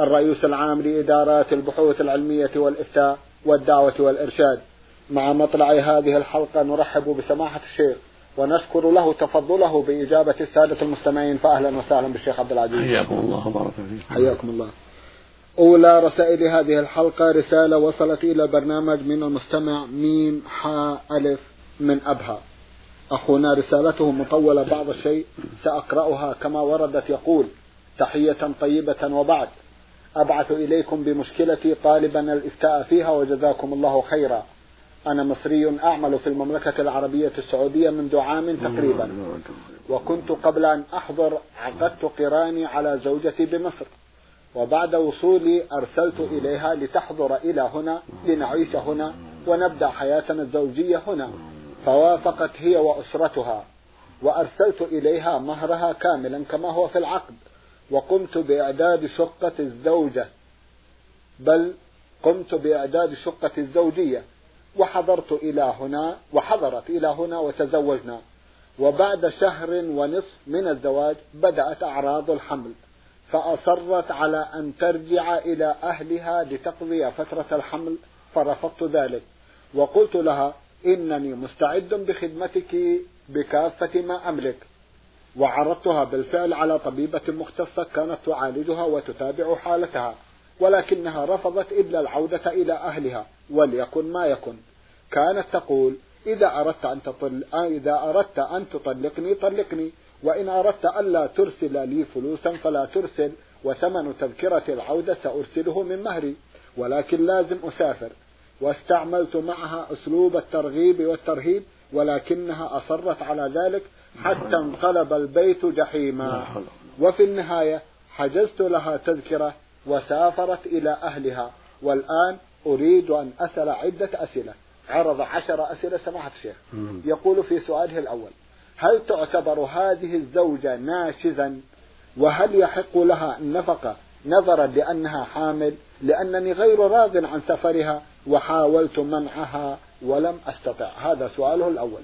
الرئيس العام لإدارات البحوث العلمية والإفتاء والدعوة والإرشاد. مع مطلع هذه الحلقة نرحب بسماحة الشيخ ونشكر له تفضله بإجابة السادة المستمعين. فأهلا وسهلا بالشيخ عبد العزيز. حياكم الله وبارك فيكم. حياكم الله. أولى رسائل هذه الحلقة رسالة وصلت إلى البرنامج من المستمع ميم حاء ألف من أبها. أخونا رسالته مطولة بعض الشيء سأقرأها كما وردت. يقول تحية طيبة وبعد. أبعث إليكم بمشكلتي طالبا الإفتاء فيها وجزاكم الله خيرا. أنا مصري أعمل في المملكة العربية السعودية منذ عام تقريبا. وكنت قبل أن أحضر عقدت قراني على زوجتي بمصر. وبعد وصولي أرسلت إليها لتحضر إلى هنا لنعيش هنا ونبدأ حياتنا الزوجية هنا. فوافقت هي وأسرتها. وأرسلت إليها مهرها كاملا كما هو في العقد. وقمت بإعداد شقة الزوجة بل قمت بإعداد شقة الزوجية وحضرت إلى هنا وحضرت إلى هنا وتزوجنا. وبعد شهر ونصف من الزواج بدأت أعراض الحمل فأصرت على أن ترجع إلى أهلها لتقضي فترة الحمل فرفضت ذلك. وقلت لها إنني مستعد بخدمتك بكافة ما أملك. وعرضتها بالفعل على طبيبة مختصة كانت تعالجها وتتابع حالتها ولكنها رفضت إلا العودة إلى أهلها وليكن ما يكن. كانت تقول إذا أردت أن تطل إذا أردت أن تطلقني طلقني وإن أردت ألا ترسل لي فلوسا فلا ترسل وثمن تذكرة العودة سأرسله من مهري ولكن لازم أسافر. واستعملت معها أسلوب الترغيب والترهيب ولكنها أصرت على ذلك حتى انقلب البيت جحيما. وفي النهاية حجزت لها تذكرة وسافرت إلى أهلها. والآن أريد أن أسأل عدة أسئلة. عرض عشر أسئلة سماحة الشيخ. يقول في سؤاله الأول هل تعتبر هذه الزوجة ناشزا؟ وهل يحق لها النفقة؟ نظرا لأنها حامل لأنني غير راض عن سفرها وحاولت منعها ولم أستطع. هذا سؤاله الأول.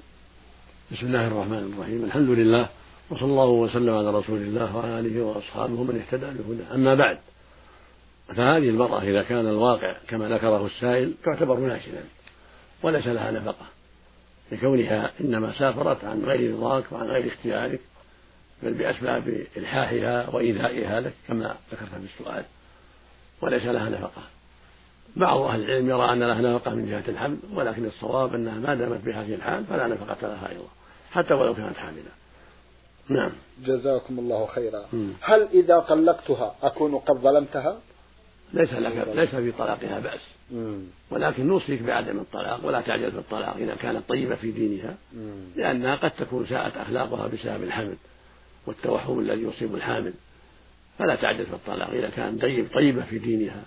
بسم الله الرحمن الرحيم. الحمد لله وصلى الله وسلم على رسول الله وعلى آله وأصحابه من اهتدى بهداه. أما بعد فهذه المرأة إذا كان الواقع كما ذكره السائل تعتبر ناشزا وليس لها نفقة. لكونها إنما سافرت عن غير رضاك وعن غير اختيارك بل بأسباب إلحاحها وإيذائها لك كما ذكرت في السؤال وليس لها نفقة. بعض أهل العلم يرى أن لها نفقة من جهة الحمل ولكن الصواب أنها ما دامت بهذه الحال فلا نفقة لها أيضا. حتى ولو كانت حاملة. نعم. جزاكم الله خيرا. م. هل إذا طلقتها أكون قد ظلمتها؟ ليس لك ليس في طلاقها بأس. م. ولكن نوصيك بعدم الطلاق ولا تعجل في الطلاق إذا كانت طيبة في دينها م. لأنها قد تكون ساءت أخلاقها بسبب الحمل والتوهم الذي يصيب الحامل. فلا تعجل في الطلاق إذا كانت طيب طيبة في دينها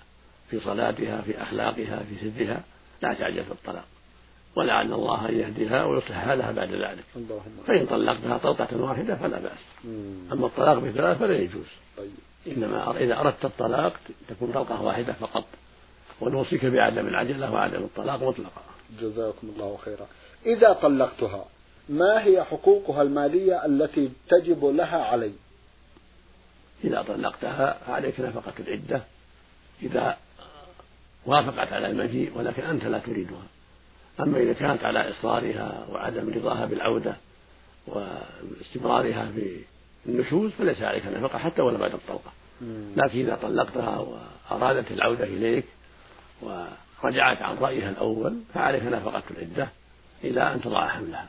في صلاتها في أخلاقها في سرها لا تعجل في الطلاق. ولعل الله أن يهديها ويصلح حالها بعد ذلك. فإن طلقتها طلقة واحدة فلا بأس. أما الطلاق بثلاث فلا يجوز. طيب. إنما إذا أردت الطلاق تكون طلقة واحدة فقط. ونوصيك بعدم العجلة وعدم الطلاق مطلقا. جزاكم الله خيرا. إذا طلقتها ما هي حقوقها المالية التي تجب لها علي؟ إذا طلقتها فعليك نفقة العدة. إذا وافقت على المجيء ولكن أنت لا تريدها. أما إذا كانت على إصرارها وعدم رضاها بالعودة واستمرارها في النشوز فليس عليك نفقة حتى ولو بعد الطلقة. لكن إذا طلقتها وأرادت العودة إليك ورجعت عن رأيها الأول فعليك نفقة العدة إلى أن تضع حملها.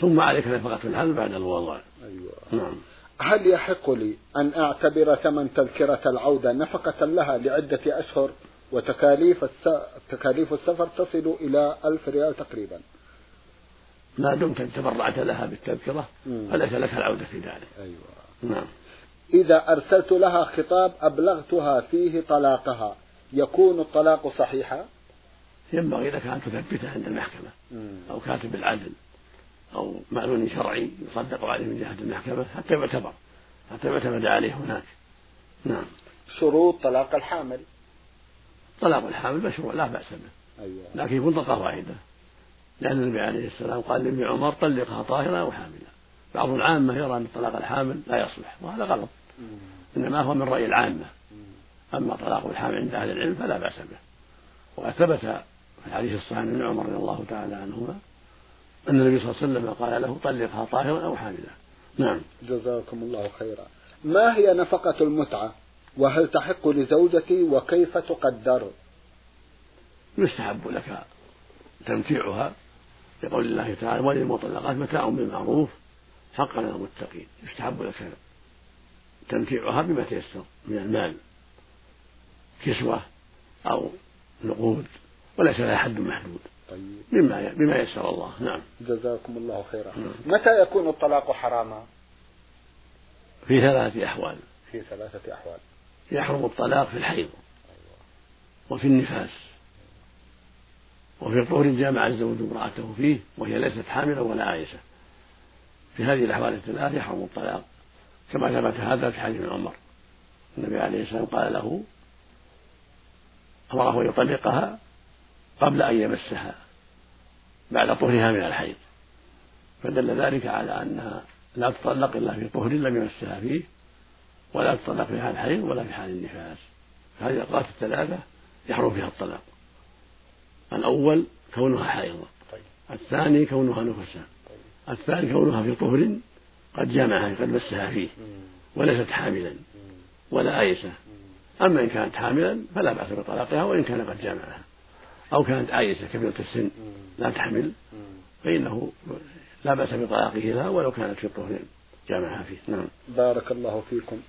ثم عليك نفقة الحمل بعد الوضع. أيوة. نعم. هل يحق لي أن أعتبر ثمن تذكرة العودة نفقة لها لعدة أشهر؟ وتكاليف تكاليف السفر تصل إلى ألف ريال تقريبا. ما دمت تبرعت لها بالتذكرة فليس لك العودة في ذلك. أيوة. نعم. إذا أرسلت لها خطاب أبلغتها فيه طلاقها يكون الطلاق صحيحا؟ ينبغي لك أن تثبته عند المحكمة. أو كاتب العدل أو معلول شرعي يصدق عليه من جهة المحكمة حتى يعتبر حتى يعتمد عليه هناك. نعم. شروط طلاق الحامل. طلاق الحامل مشروع لا بأس به. أيوة. لكن يكون طلقة واحدة. لأن النبي عليه السلام قال لابن عمر طلقها طاهرة أو حاملة بعض العامة يرى أن طلاق الحامل لا يصلح وهذا غلط. إنما هو من رأي العامة. أما طلاق الحامل عند أهل العلم فلا بأس به. وقد ثبت في الحديث الصحيح عن ابن عمر رضي الله تعالى عنهما أن النبي صلى الله عليه وسلم قال له طلقها طاهرا أو حاملا نعم. جزاكم الله خيرا. ما هي نفقة المتعة؟ وهل تحق لزوجتي وكيف تقدر؟ يستحب لك تمتيعها لقول الله تعالى وللمطلقات متاع بالمعروف حقا على المتقين. يستحب لك تمتيعها بما تيسر من المال كسوة أو نقود وليس لها حد محدود. طيب. بما بما يسر الله. نعم. جزاكم الله خيرا. نعم. متى يكون الطلاق حراما؟ في ثلاثة أحوال. في ثلاثة أحوال. يحرم الطلاق في الحيض وفي النفاس وفي الطهر جامع الزوج امرأته فيه وهي ليست حاملا ولا عائشة في هذه الأحوال الثلاث يحرم الطلاق كما ثبت هذا في حديث عمر. النبي عليه السلام قال له أمره أن يطلقها قبل أن يمسها بعد طهرها من الحيض. فدل ذلك على أنها لا تطلق إلا في طهر لم يمسها فيه. ولا تطلق في حال الحيض ولا في حال النفاس. هذه الأوقات الثلاثة يحرم فيها الطلاق. الأول كونها حائضة. طيب. الثاني كونها نفسا. طيب. الثالث كونها في طهر قد جامعها قد مسها فيه وليست حاملا ولا آيسة أما إن كانت حاملا فلا بأس بطلاقها وإن كان قد جامعها. أو كانت عائسة كبيرة السن لا تحمل فإنه لا بأس بطلاقه لها ولو كانت في الطهر جامعها فيه. نعم. بارك الله فيكم.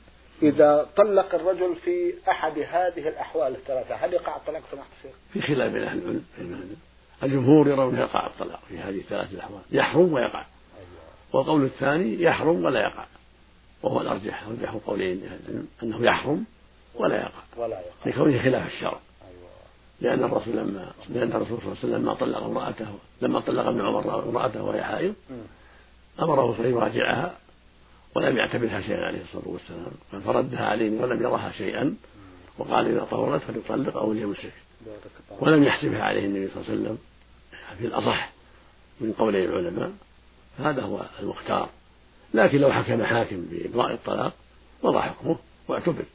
إذا طلق الرجل في أحد هذه الأحوال الثلاثة هل يقع الطلاق سماحة الشيخ؟ في خلاف بين أهل العلم الجمهور يرون يقع الطلاق في هذه الثلاث الأحوال. يحرم ويقع. أيوة. والقول الثاني يحرم ولا يقع. وهو الأرجح أرجح القولين أنه يحرم ولا يقع. ولا يقع. لكونه خلاف الشرع. لأن الرسول لما لأن الرسول صلى الله عليه وسلم لما طلق امرأته لما طلق ابن عمر امرأته وهي حائض أمره أن يراجعها ولم يعتبرها شيئا عليه الصلاة والسلام. فردها عليه ولم يرها شيئا. وقال إذا طهرت فليطلق أو ليمسك ولم يحسبها عليه النبي صلى الله عليه وسلم. في الأصح من قولي العلماء. هذا هو المختار. لكن لو حكم حاكم بإبراء الطلاق وضع حكمه واعتبر.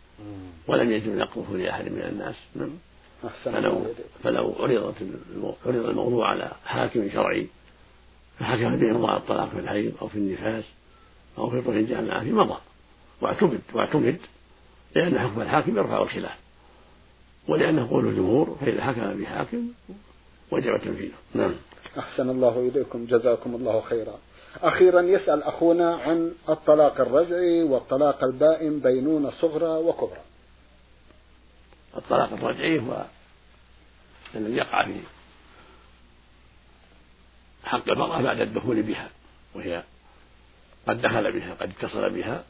ولم يجب نقضه لأحد من الناس. نعم. فلو فلو عرضت عرض الموضوع على حاكم شرعي فحكم بإمضاء الطلاق في الحيض أو في النفاس أو في طهر الجامعة في مضى. واعتمد واعتمد لأن حكم الحاكم يرفع الخلاف. ولأنه قول الجمهور فإذا حكم بحاكم وجب تنفيذه. نعم. أحسن الله إليكم جزاكم الله خيرا. أخيرا يسأل أخونا عن الطلاق الرجعي والطلاق البائن بينونة صغرى وكبرى. الطلاق الرجعي هو الذي يقع في حق المرأة بعد الدخول بها وهي قد دخل بها قد اتصل بها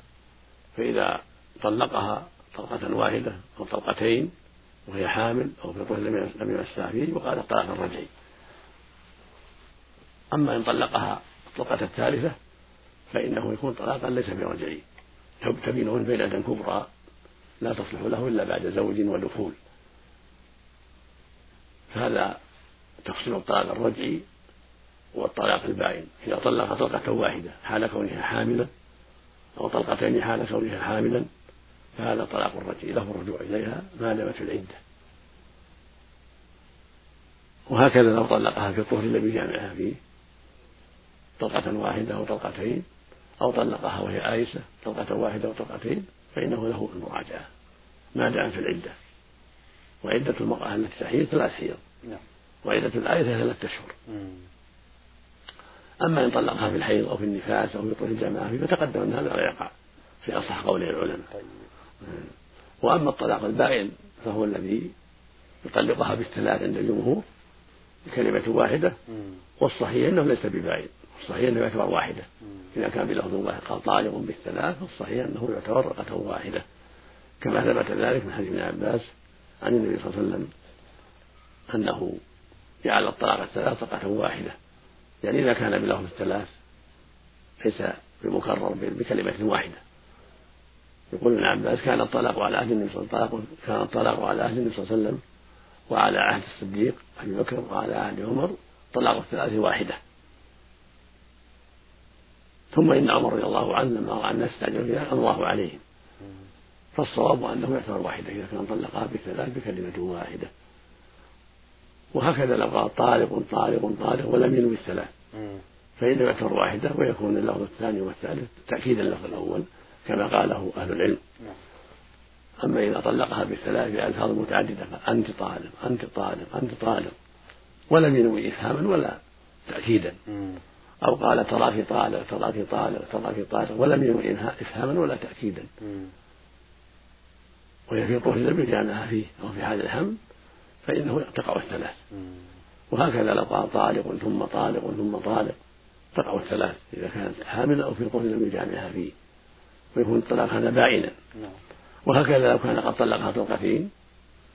فإذا طلقها طلقة واحدة أو طلقتين وهي حامل أو في طهر لم يمسها فيه وقال الطلاق الرجعي. أما إن طلقها الطلقة الثالثة فإنه يكون طلاقا ليس برجعي. تبينه بينة كبرى لا تصلح له إلا بعد زوج ودخول. فهذا تفصيل الطلاق الرجعي والطلاق البائن. إذا طلق طلقة واحدة حال كونها حاملا أو طلقتين حال كونها حاملا فهذا طلاق الرجعي له الرجوع إليها ما دامت العدة. وهكذا لو طلقها في الطهر الذي جامعها فيه طلقة واحدة أو طلقتين أو طلقها وهي آيسة طلقة واحدة أو طلقتين فإنه له المراجعة. ما دام في العدة. وعدة المرأة التي تحيض ثلاث حيض. نعم. وعدة الآية ثلاثة أشهر. أما إن طلقها في الحيض أو في النفاس أو في طول الجماعة فتقدم أن هذا لا يقع في أصح قول العلماء. طيب. وأما الطلاق البائن فهو الذي يطلقها بالثلاث عند الجمهور بكلمة واحدة والصحيح أنه ليس ببائن الصحيح أنه يعتبر واحدة. إذا كان بلفظ واحد قال طالق بالثلاث فالصحيح أنه يعتبر رقة واحدة. كما ثبت ذلك من حديث ابن عباس عن النبي صلى الله عليه وسلم أنه جعل الطلاق الثلاث طلقة واحدة. يعني إذا كان بلفظ الثلاث ليس بمكرر بكلمة واحدة. يقول ابن عباس كان الطلاق على عهد النبي صلى الله عليه وسلم كان الطلاق على عهد النبي صلى الله عليه وسلم وعلى عهد الصديق أبي بكر وعلى عهد عمر طلاق الثلاث واحدة. ثم إن عمر رضي الله عنه لما رأى الناس استعجلوا فيها الله عليهم. فالصواب أنه يعتبر واحدة إذا كان طلقها بثلاث بكلمة واحدة. وهكذا لو قال طالق طالق طالق ولم ينوي الثلاث. فإنه يعتبر واحدة ويكون اللفظ الثاني والثالث تأكيدا للأول كما قاله أهل العلم. نعم. أما إذا طلقها بالثلاث بألفاظ متعددة أنت طالق أنت طالق أنت طالق ولم ينوي إفهاما ولا تأكيدا. أو قال تراك طالق تراك طالق تراك طالق ولم ينوي إفهاما ولا تأكيدا. وهي في طهر لم يجامعها فيه أو في حال الحمل فإنه تقع الثلاث. وهكذا لو قال طالق ثم طالق ثم طالق تقع الثلاث إذا كانت حاملا أو في طهر لم يجامعها فيه ويكون الطلاق هذا بائنا نعم. وهكذا لو كان قد طلقها طلقتين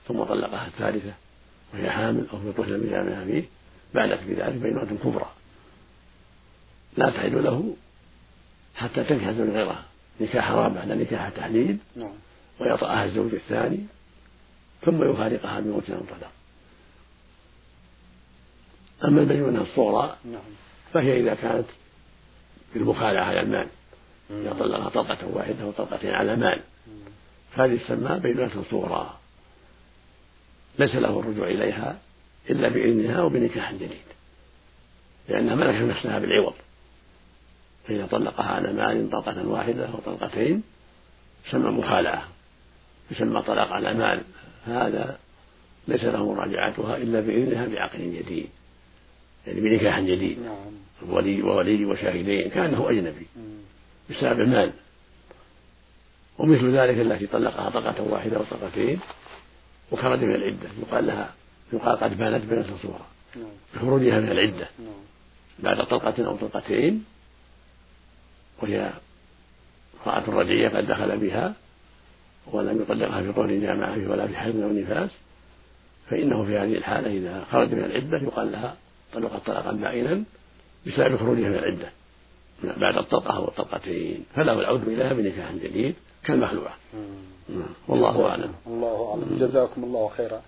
ثم طلقها الثالثة وهي حامل أو في طفل لم يجامعها فيه بانت بذلك بينة كبرى لا تحل له حتى تنكح زوج غيرها نكاح رابع لا نكاح تحليل. نعم. ويطأها الزوج الثاني ثم يفارقها بموت أو طلاق أما البينة الصغرى نعم. فهي إذا كانت بالمخالعة على المال. إذا طلقها طلقة واحدة وطلقتين على مال. فهذه تسمى بينة صغرى ليس له الرجوع إليها إلا بإذنها وبنكاح جديد. لأنها ملكت نفسها بالعوض. فإذا طلقها على مال طلقة واحدة أو طلقتين يسمى مخالعة. يسمى طلاق على مال. هذا ليس له مراجعتها إلا بإذنها بعقد جديد يعني بنكاح جديد. نعم. ولي وولي وشاهدين كأنه أجنبي بسبب المال. ومثل ذلك التي طلقها طلقة واحدة أو طلقتين وخرج من العدة. يقال لها يقال قد بانت بنت صورة بخروجها من العدة. بعد طلقة أو طلقتين وهي امرأة رجعية قد دخل بها ولم يطلقها في طهر جامعة ولا في حيض أو نفاس فإنه في هذه الحالة إذا خرج من العدة يقال لها طلقت طلاقا بائنا بسبب خروجها من العدة بعد الطلقة أو الطلقتين فله العود إليها بنكاح جديد كالمخلوعة. نعم. والله أعلم. الله أعلم. جزاكم الله خيرا.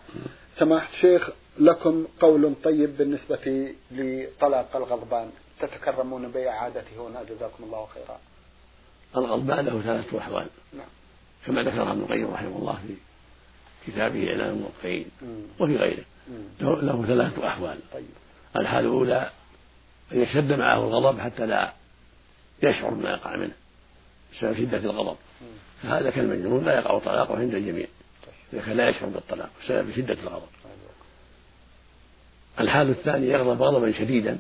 سماحة الشيخ لكم قول طيب بالنسبة لطلاق الغضبان تتكرمون بإعادته هنا جزاكم الله خيرا. الغضبان له ثلاثة أحوال. نعم. كما ذكرها ابن القيم رحمه الله في كتابه إعلام الموقعين وفي غيره. له ثلاثة أحوال. طيب. الحال الأولى أن يشتد معه الغضب حتى لا يشعر بما يقع منه. بسبب شدة الغضب. فهذا كالمجنون لا يقع طلاقه عند الجميع. إذا كان لا يشعر بالطلاق بسبب شدة الغضب. الحال الثاني يغضب غضبا شديدا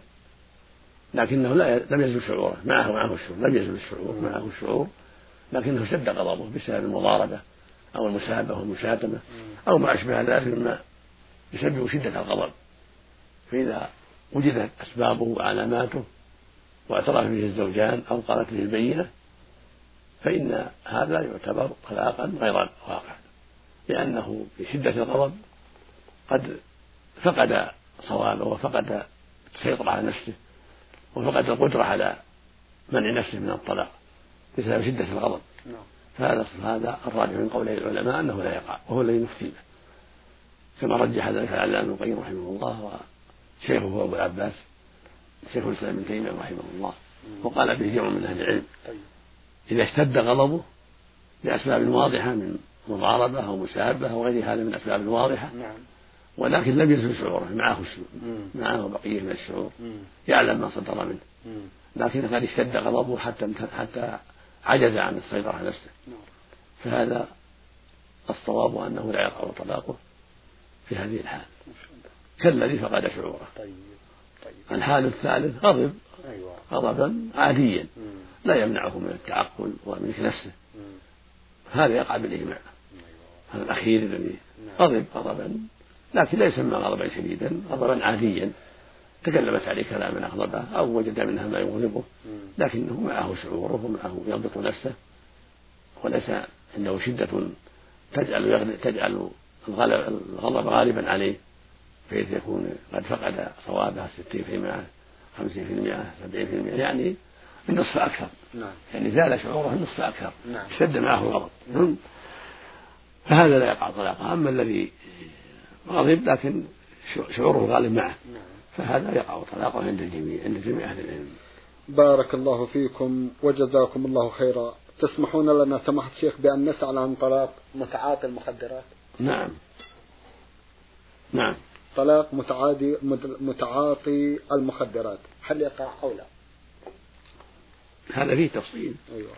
لكنه لا لم يزل شعوره. معه معه الشعور. لم يزل الشعور. معه الشعور. لكنه شد غضبه بسبب المضاربة أو المسابة والمشاتمة أو ما أشبه ذلك مما يسبب شدة الغضب فإذا وجدت أسبابه وعلاماته واعترف به الزوجان أو قالت به البينة فإن هذا يعتبر طلاقا غير واقع لأنه في شدة الغضب قد فقد صوابه وفقد السيطرة على نفسه وفقد القدرة على منع نفسه من الطلاق. بسبب شدة الغضب. نعم. فهذا هذا الراجح من قول العلماء أنه لا يقع وهو الذي نفتي به. كما رجح ذلك العلامة ابن القيم رحمه الله وشيخه أبو العباس شيخ الإسلام ابن تيمية رحمه الله وقال به جمع من أهل العلم. طيب. إذا اشتد غضبه لأسباب واضحة من مضاربة أو مسابة أو غير هذا من الأسباب الواضحة نعم. ولكن لم يزل شعوره معه معه بقية من الشعور يعلم ما صدر منه. لكن قد اشتد غضبه حتى حتى عجز عن السيطرة على نفسه. نعم. فهذا الصواب أنه لا يقع طلاقه في هذه الحال. كالذي فقد شعوره. طيب. طيب. الحال الثالث غضب. أيوة. غضبا عاديا. لا يمنعه من التعقل وملك نفسه. هذا يقع بالإجماع. هذا الأخير الذي نعم. غضب غضبا. لكن لا يسمى غضبا شديدا غضبا عاديا. تكلمت عليه كلاما أغضبه أو وجد منها ما يغضبه لكنه معه شعوره ومعه يضبط نفسه وليس عنده شدة تجعل تجعل الغضب غالبا عليه بحيث يكون قد فقد صوابه 60% 50% 70% يعني النصف أكثر نعم. يعني زال شعوره النصف أكثر نعم. اشتد معه الغضب نعم. فهذا لا يقع طلاقه أما الذي غضب لكن شعوره غالب معه نعم. فهذا يقع طلاقه عند الجميع عند جميع أهل العلم. بارك الله فيكم وجزاكم الله خيرا. تسمحون لنا سماحة الشيخ بأن نسأل عن طلاق متعاطي المخدرات؟ نعم. نعم. طلاق متعادي متعاطي المخدرات. هل يقع أو لا؟ هذا فيه تفصيل. أيوة.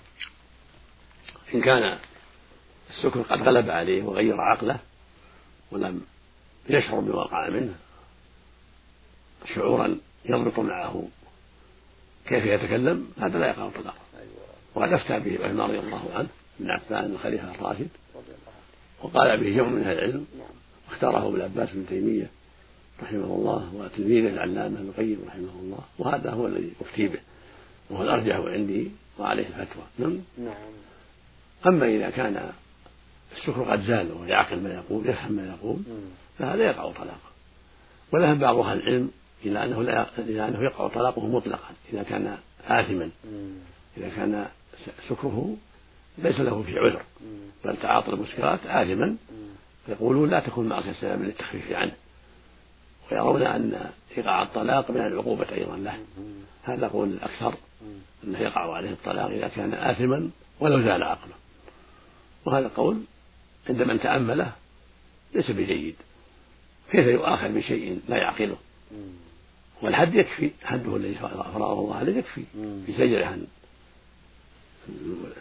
إن كان السكر قد غلب عليه وغير عقله ولم يشعر بما وقع منه شعورا يضبط معه. كيف يتكلم؟ هذا لا يقع طلاقا أيوة. وقد أفتى به عثمان رضي الله عنه بن عفان الخليفة الراشد. وقال به جمع من أهل العلم. نعم. واختاره ابو العباس بن تيمية رحمه الله وتلميذه العلامة ابن القيم رحمه الله. وهذا هو الذي أفتي به. وهو الأرجح عندي وعليه الفتوى. نعم. نعم. أما إذا كان السكر قد زال وهو يعقل ما يقول يفهم ما يقول فهذا يقع طلاقا وذهب بعض أهل العلم إلى أنه لا إلى أنه يقع طلاقه مطلقا إذا كان آثما. إذا كان سكره ليس له في عذر بل تعاطى المسكرات آثما. يقولون لا تكون معصية سببا للتخفيف عنه. ويرون أن إيقاع الطلاق من العقوبة أيضا له. هذا قول الأكثر أنه يقع عليه الطلاق إذا كان آثما ولو زال عقله وهذا قول عند من تأمله ليس بجيد. كيف يؤاخذ بشيء لا يعقله؟ والحد يكفي. حده الذي فرضه الله عليه يكفي في زجره عن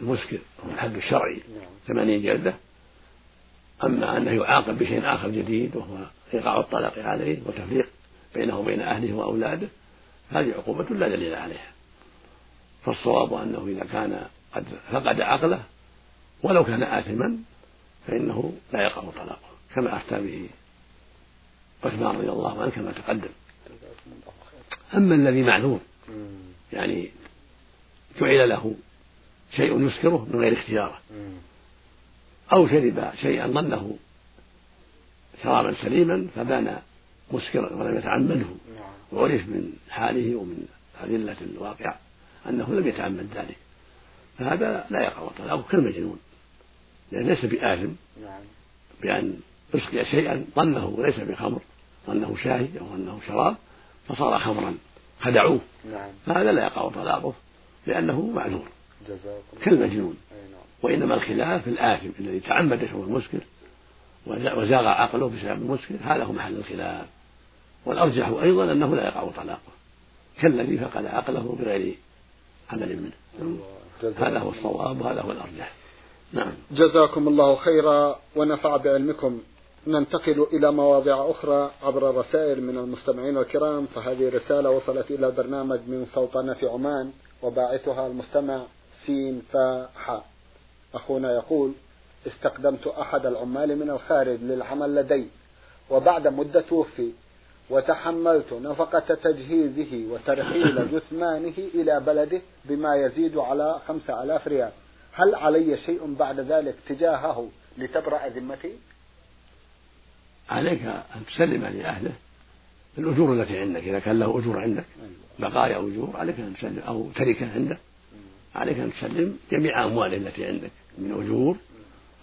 المسكر هو الحد الشرعي. نعم. ثمانين جلدة. أما أنه يعاقب بشيء آخر جديد وهو إيقاع الطلاق عليه وتفريق بينه وبين أهله وأولاده هذه عقوبة لا دليل عليها. فالصواب أنه إذا كان قد فقد عقله ولو كان آثما فإنه لا يقع طلاقه كما أفتى به عثمان رضي الله عنه كما تقدم. أما الذي معذور يعني جعل له شيء يسكره من غير اختياره. أو شرب شيئا ظنه شرابا سليما فبان مسكرا ولم يتعمده. نعم. وعرف من حاله ومن أدلة الواقع أنه لم يتعمد ذلك. فهذا لا يقع طلاقه كالمجنون لأن ليس بآثم نعم. بأن أسقي شيئا ظنه ليس بخمر ظنه شاهي أو ظنه شراب. فصار خمرا خدعوه نعم. فهذا لا يقع طلاقه لأنه معذور. كالمجنون. نعم. وإنما الخلاف في الآثم الذي تعمد شرب المسكر وزاغ عقله بسبب المسكر هذا هو محل الخلاف. والأرجح أيضا أنه لا يقع طلاقه. كالذي فقد عقله بغير عمل منه. هذا هو الصواب وهذا هو الأرجح. نعم. جزاكم الله خيرا ونفع بعلمكم. ننتقل إلى مواضيع أخرى عبر الرسائل من المستمعين الكرام فهذه رسالة وصلت إلى برنامج من سلطنة عمان وباعثها المستمع سين فا أخونا يقول استقدمت أحد العمال من الخارج للعمل لدي وبعد مدة توفي وتحملت نفقة تجهيزه وترحيل جثمانه إلى بلده بما يزيد على خمسة آلاف ريال. هل علي شيء بعد ذلك تجاهه لتبرأ ذمتي؟ عليك أن تسلم لأهله الأجور التي عندك. إذا كان له أجور عندك أيوة. بقايا أجور عليك أن تسلم أو تركة عنده عليك أن تسلم جميع أمواله التي عندك من أجور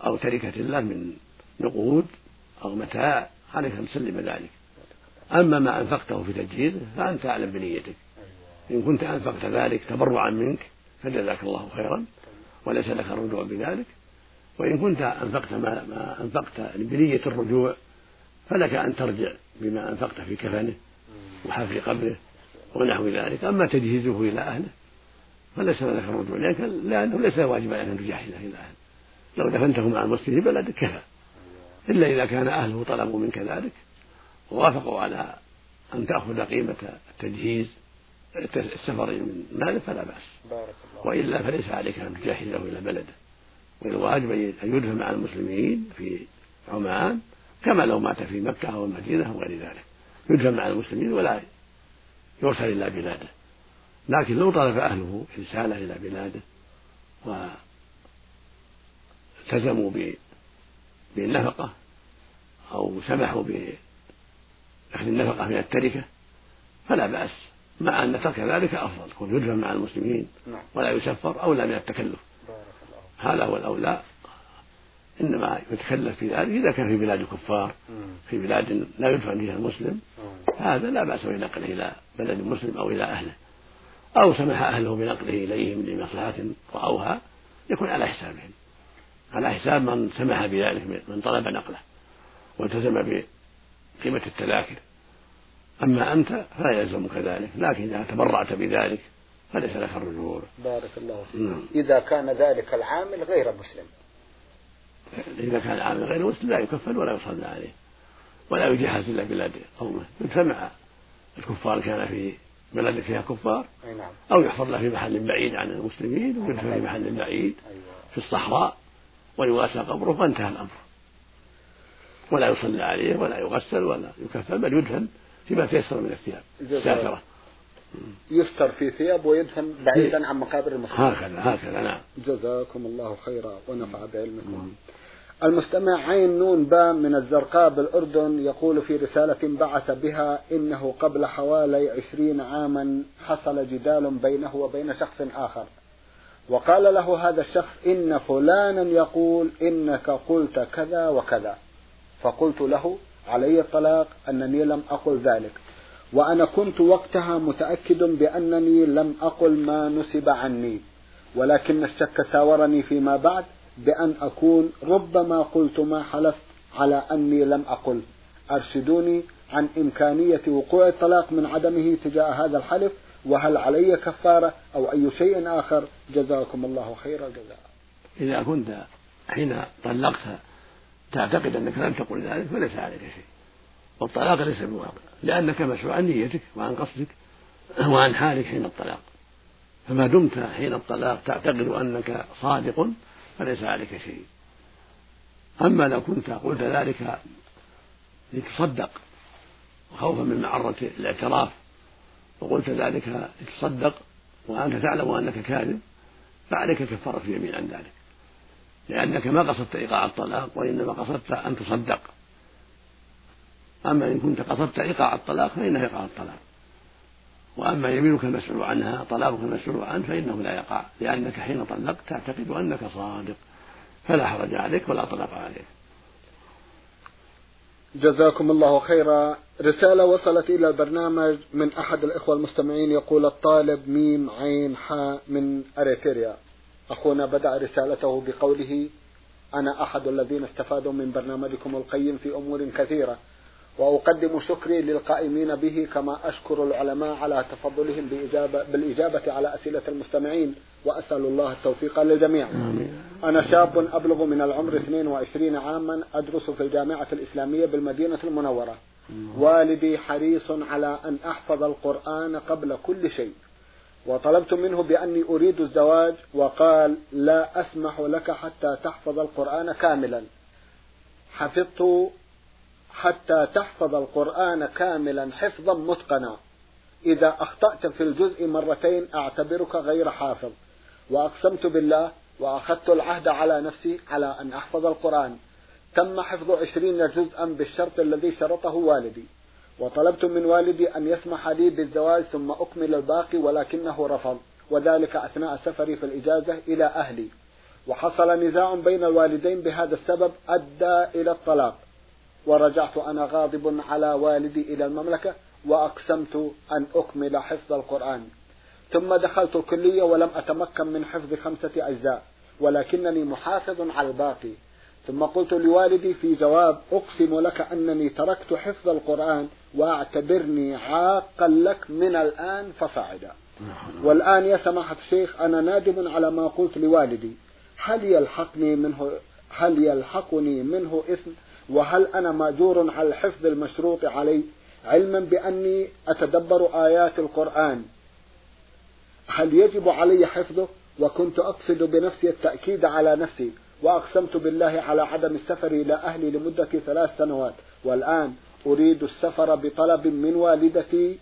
أو تركة له من نقود أو متاع عليك أن تسلم ذلك. أما ما أنفقته في تجهيزه فأنت أعلم بنيتك. إن كنت أنفقت ذلك تبرعا منك فجزاك الله خيرا وليس لك الرجوع بذلك. وإن كنت أنفقت ما, ما أنفقت بنية الرجوع فلك أن ترجع بما أنفقت في كفنه وحفر قبره ونحو ذلك. أما تجهيزه إلى أهله فليس لك الرجوع لأنه ليس واجبا أن تجهزه إلى أهله. لو دفنته مع المسلم في بلدك كفى. إلا إذا كان أهله طلبوا منك ذلك ووافقوا على أن تأخذ قيمة التجهيز السفر من مالك فلا بأس. وإلا فليس عليك أن تجهزه إلى بلده. والواجب أن يدفن مع المسلمين في عمان كما لو مات في مكة أو المدينة أو غير ذلك. يدفن مع المسلمين ولا يرسل إلى بلاده. لكن لو طلب أهله رسالة إلى بلاده والتزموا بالنفقة أو سمحوا بأخذ النفقة من التركة فلا بأس. مع أن ترك ذلك أفضل. يكون يدفن مع المسلمين نعم. ولا يسفر أولى من التكلف. هذا هو الأولى. إنما يتكلف في ذلك إذا كان في بلاد الكفار في بلاد لا يدفن فيها المسلم هذا لا بأس بنقله إلى بلد مسلم أو إلى أهله. أو سمح أهله بنقله إليهم لمصلحة رأوها يكون على حسابهم. على حساب من سمح بذلك من طلب نقله والتزم بقيمة التذاكر. أما أنت فلا يلزمك ذلك لكن إذا تبرعت بذلك فليس لك الرجوع. بارك الله فيك. نعم. إذا كان ذلك العامل غير مسلم. إذا كان العامل غير مسلم لا يكفل ولا يصلى عليه ولا يجهز إلا بلاد قومه. يجتمع الكفار كان في بلد فيها كفار نعم. أو يحفظ له في محل بعيد عن المسلمين ويدفن في محل بعيد أيوة. في الصحراء ويواسى قبره وانتهى الأمر. ولا يصلى عليه ولا يغسل ولا يكفن بل يدفن فيما تيسر من الثياب. الساترة يستر في ثياب ويدفن بعيدا عن مقابر المسلمين هكذا هكذا نعم. جزاكم الله خيرا ونفع بعلمكم. المستمع عين نون باء من الزرقاء بالأردن يقول في رسالة بعث بها إنه قبل حوالي عشرين عاما حصل جدال بينه وبين شخص آخر. وقال له هذا الشخص إن فلانا يقول إنك قلت كذا وكذا. فقلت له علي الطلاق أنني لم أقل ذلك. وأنا كنت وقتها متأكد بأنني لم أقل ما نسب عني ولكن الشك ساورني فيما بعد بأن أكون ربما قلت ما حلفت على أني لم أقل. أرشدوني عن إمكانية وقوع الطلاق من عدمه تجاه هذا الحلف وهل علي كفارة أو أي شيء آخر؟ جزاكم الله خير الجزاء. إذا كنت حين طلقت تعتقد أنك لم تقل ذلك فليس عليك شيء. والطلاق ليس بواقع لأنك مسؤول عن نيتك وعن قصدك وعن حالك حين الطلاق. فما دمت حين الطلاق تعتقد أنك صادق فليس عليك شيء. أما لو كنت قلت ذلك لتصدق خوفا من معرة الاعتراف وقلت ذلك لتصدق وأنت تعلم أنك كاذب فعليك كفارة اليمين عن ذلك. لأنك ما قصدت إيقاع الطلاق وإنما قصدت أن تصدق. أما إن كنت قصدت إيقاع الطلاق فإنه يقع الطلاق. وأما يمينك المسؤول عنها طلاقك المسؤول عنه فإنه لا يقع لأنك حين طلقت تعتقد أنك صادق فلا حرج عليك ولا طلاق عليك. جزاكم الله خيرا. رسالة وصلت إلى البرنامج من أحد الإخوة المستمعين يقول الطالب ميم عين حاء من أريتريا. أخونا بدأ رسالته بقوله أنا أحد الذين استفادوا من برنامجكم القيم في أمور كثيرة. وأقدم شكري للقائمين به كما أشكر العلماء على تفضلهم بإجابة بالإجابة على أسئلة المستمعين وأسأل الله التوفيق للجميع. أنا شاب أبلغ من العمر 22 عاما أدرس في الجامعة الإسلامية بالمدينة المنورة. والدي حريص على أن أحفظ القرآن قبل كل شيء. وطلبت منه بأني أريد الزواج وقال لا أسمح لك حتى تحفظ القرآن كاملا. حفظت حتى تحفظ القرآن كاملا حفظا متقنا. إذا أخطأت في الجزء مرتين أعتبرك غير حافظ. وأقسمت بالله وأخذت العهد على نفسي على أن أحفظ القرآن. تم حفظ عشرين جزءا بالشرط الذي شرطه والدي. وطلبت من والدي أن يسمح لي بالزواج ثم أكمل الباقي ولكنه رفض. وذلك أثناء سفري في الإجازة إلى أهلي. وحصل نزاع بين الوالدين بهذا السبب أدى إلى الطلاق. ورجعت أنا غاضب على والدي إلى المملكة وأقسمت أن أكمل حفظ القرآن. ثم دخلت الكلية ولم أتمكن من حفظ خمسة أجزاء ولكنني محافظ على الباقي. ثم قلت لوالدي في جواب أقسم لك أنني تركت حفظ القرآن واعتبرني عاقا لك من الآن فصاعدا. والآن يا سماحة الشيخ أنا نادم على ما قلت لوالدي. هل يلحقني منه هل يلحقني منه إثم؟ وهل أنا مأجور على الحفظ المشروط علي علما بأني أتدبر آيات القرآن؟ هل يجب علي حفظه؟ وكنت أقصد بنفسي التأكيد على نفسي وأقسمت بالله على عدم السفر إلى أهلي لمدة ثلاث سنوات والآن أريد السفر بطلب من والدتي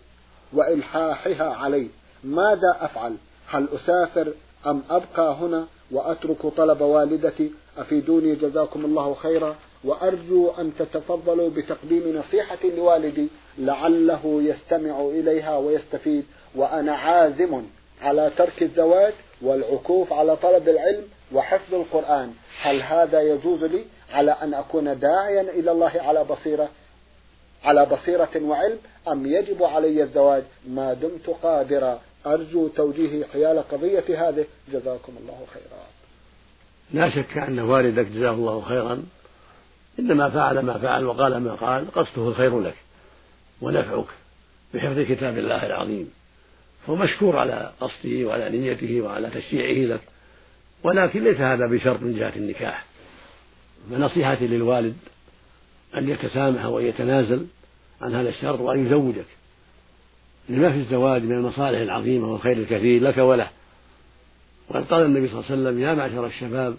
وإلحاحها علي. ماذا أفعل؟ هل أسافر أم أبقى هنا وأترك طلب والدتي؟ أفيدوني جزاكم الله خيرا. وأرجو أن تتفضلوا بتقديم نصيحة لوالدي لعله يستمع إليها ويستفيد وأنا عازم على ترك الزواج والعكوف على طلب العلم وحفظ القرآن. هل هذا يجوز لي على أن أكون داعيا إلى الله على بصيرة على بصيرة وعلم أم يجب علي الزواج؟ ما دمت قادرا. أرجو توجيهي حيال قضية هذه. جزاكم الله خيرا. لا شك أن والدك جزاه الله خيرا إنما فعل ما فعل وقال ما قال قصده الخير لك ونفعك بحفظ كتاب الله العظيم. فهو مشكور على قصده وعلى نيته وعلى تشريعه لك ولكن ليس هذا بشرط من جهة النكاح. فنصيحتي للوالد أن يتسامح وأن يتنازل عن هذا الشرط وأن يزوجك. لما في الزواج من المصالح العظيمة والخير الكثير لك وله. وقد قال النبي صلى الله عليه وسلم يا معشر الشباب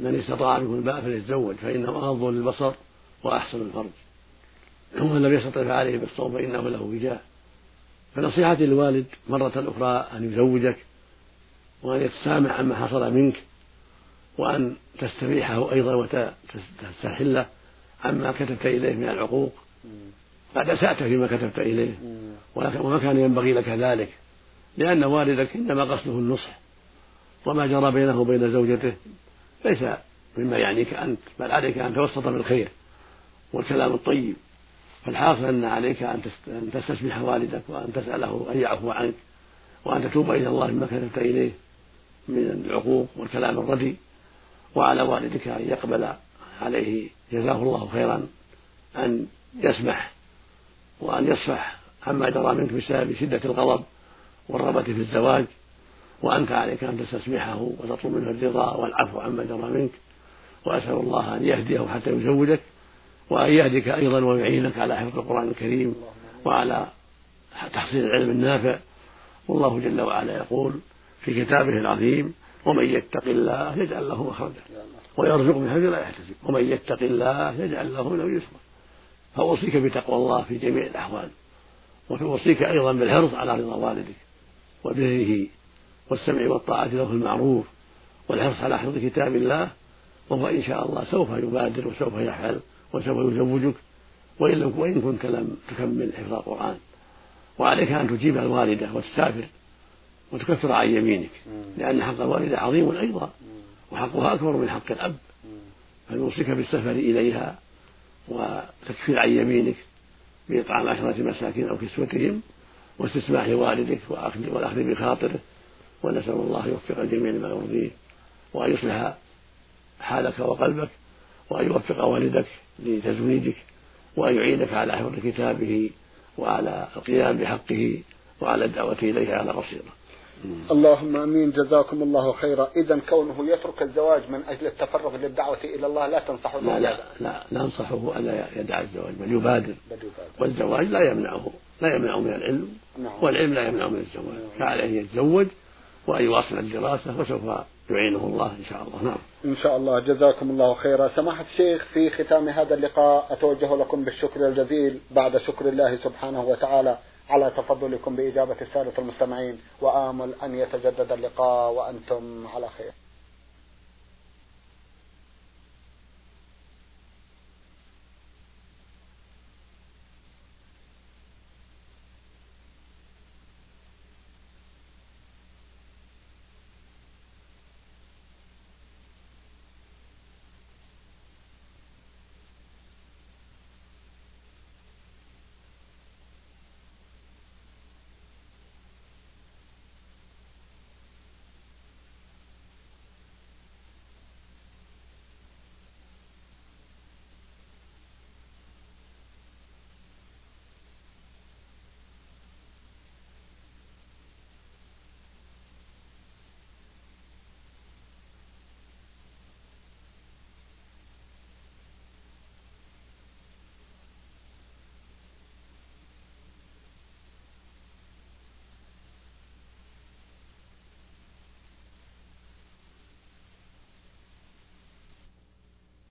من استطاع منكم الباء فليتزوج فإنه أغض للبصر وأحسن الفرج ومن لم يستطع فعليه بالصوم فإنه له وجاه فنصيحتي للوالد مرة أخرى أن يزوجك وأن يتسامح عما حصل منك وأن تستبيحه أيضا وتستحله عما كتبت إليه من العقوق. قد أسأت فيما كتبت إليه. وما كان ينبغي لك ذلك. لأن والدك إنما قصده النصح وما جرى بينه وبين زوجته. ليس مما يعنيك أنت بل عليك أن توسط بالخير والكلام الطيب. فالحاصل أن عليك أن تستسمح والدك وأن تسأله أن يعفو عنك وأن تتوب إلى الله مما كتبت إليه من العقوق والكلام الردي وعلى والدك أن يقبل عليه جزاه الله خيرا أن يسمح وأن يصفح عما جرى منك بسبب شدة الغضب والرغبة في الزواج. وأنت عليك أن تستسمحه وتطلب منه الرضا والعفو عما جرى منك وأسأل الله أن يهديه حتى يزوجك وأن يهدك أيضا ويعينك على حفظ القرآن الكريم وعلى تحصيل العلم النافع. والله جل وعلا يقول في كتابه العظيم ومن يتق الله يجعل له مخرجا ويرزق من حيث لا يحتسب ومن يتق الله يجعل له له يسرا فأوصيك بتقوى الله في جميع الأحوال وأوصيك أيضا بالحرص على رضا والدك وبره والسمع والطاعة له في المعروف والحرص على حفظ كتاب الله وهو إن شاء الله سوف يبادر وسوف يفعل وسوف يزوجك وإن لم وإن كنت لم تكمل حفظ القرآن. وعليك أن تجيب الوالدة وتسافر وتكفر عن يمينك لأن حق الوالدة عظيم أيضا وحقها أكبر من حق الأب. فنوصيك بالسفر إليها وتكفير عن يمينك بإطعام عشرة مساكين أو كسوتهم واستسماح والدك والأخذ بخاطره. ونسأل الله يوفق الجميع لما يرضيه وأن يصلح حالك وقلبك وأن يوفق والدك لتزويجك وأن يعينك على حفظ كتابه وعلى القيام بحقه وعلى الدعوة إليه على بصيرة. اللهم آمين. جزاكم الله خيرا. اذا كونه يترك الزواج من أجل التفرغ للدعوة إلى الله لا تنصحه لا لا, لا أنصحه الا يدع الزواج بل يبادر. والزواج لا يمنعه لا يمنعه من العلم نعم. والعلم لا يمنعه من الزواج. نعم. فعليه ان يتزوج وأن يواصل الدراسة وسوف يعينه الله إن شاء الله. نعم. إن شاء الله. جزاكم الله خيرا. سماحة الشيخ في ختام هذا اللقاء أتوجه لكم بالشكر الجزيل بعد شكر الله سبحانه وتعالى على تفضلكم بإجابة السادة المستمعين. وآمل أن يتجدد اللقاء وأنتم على خير.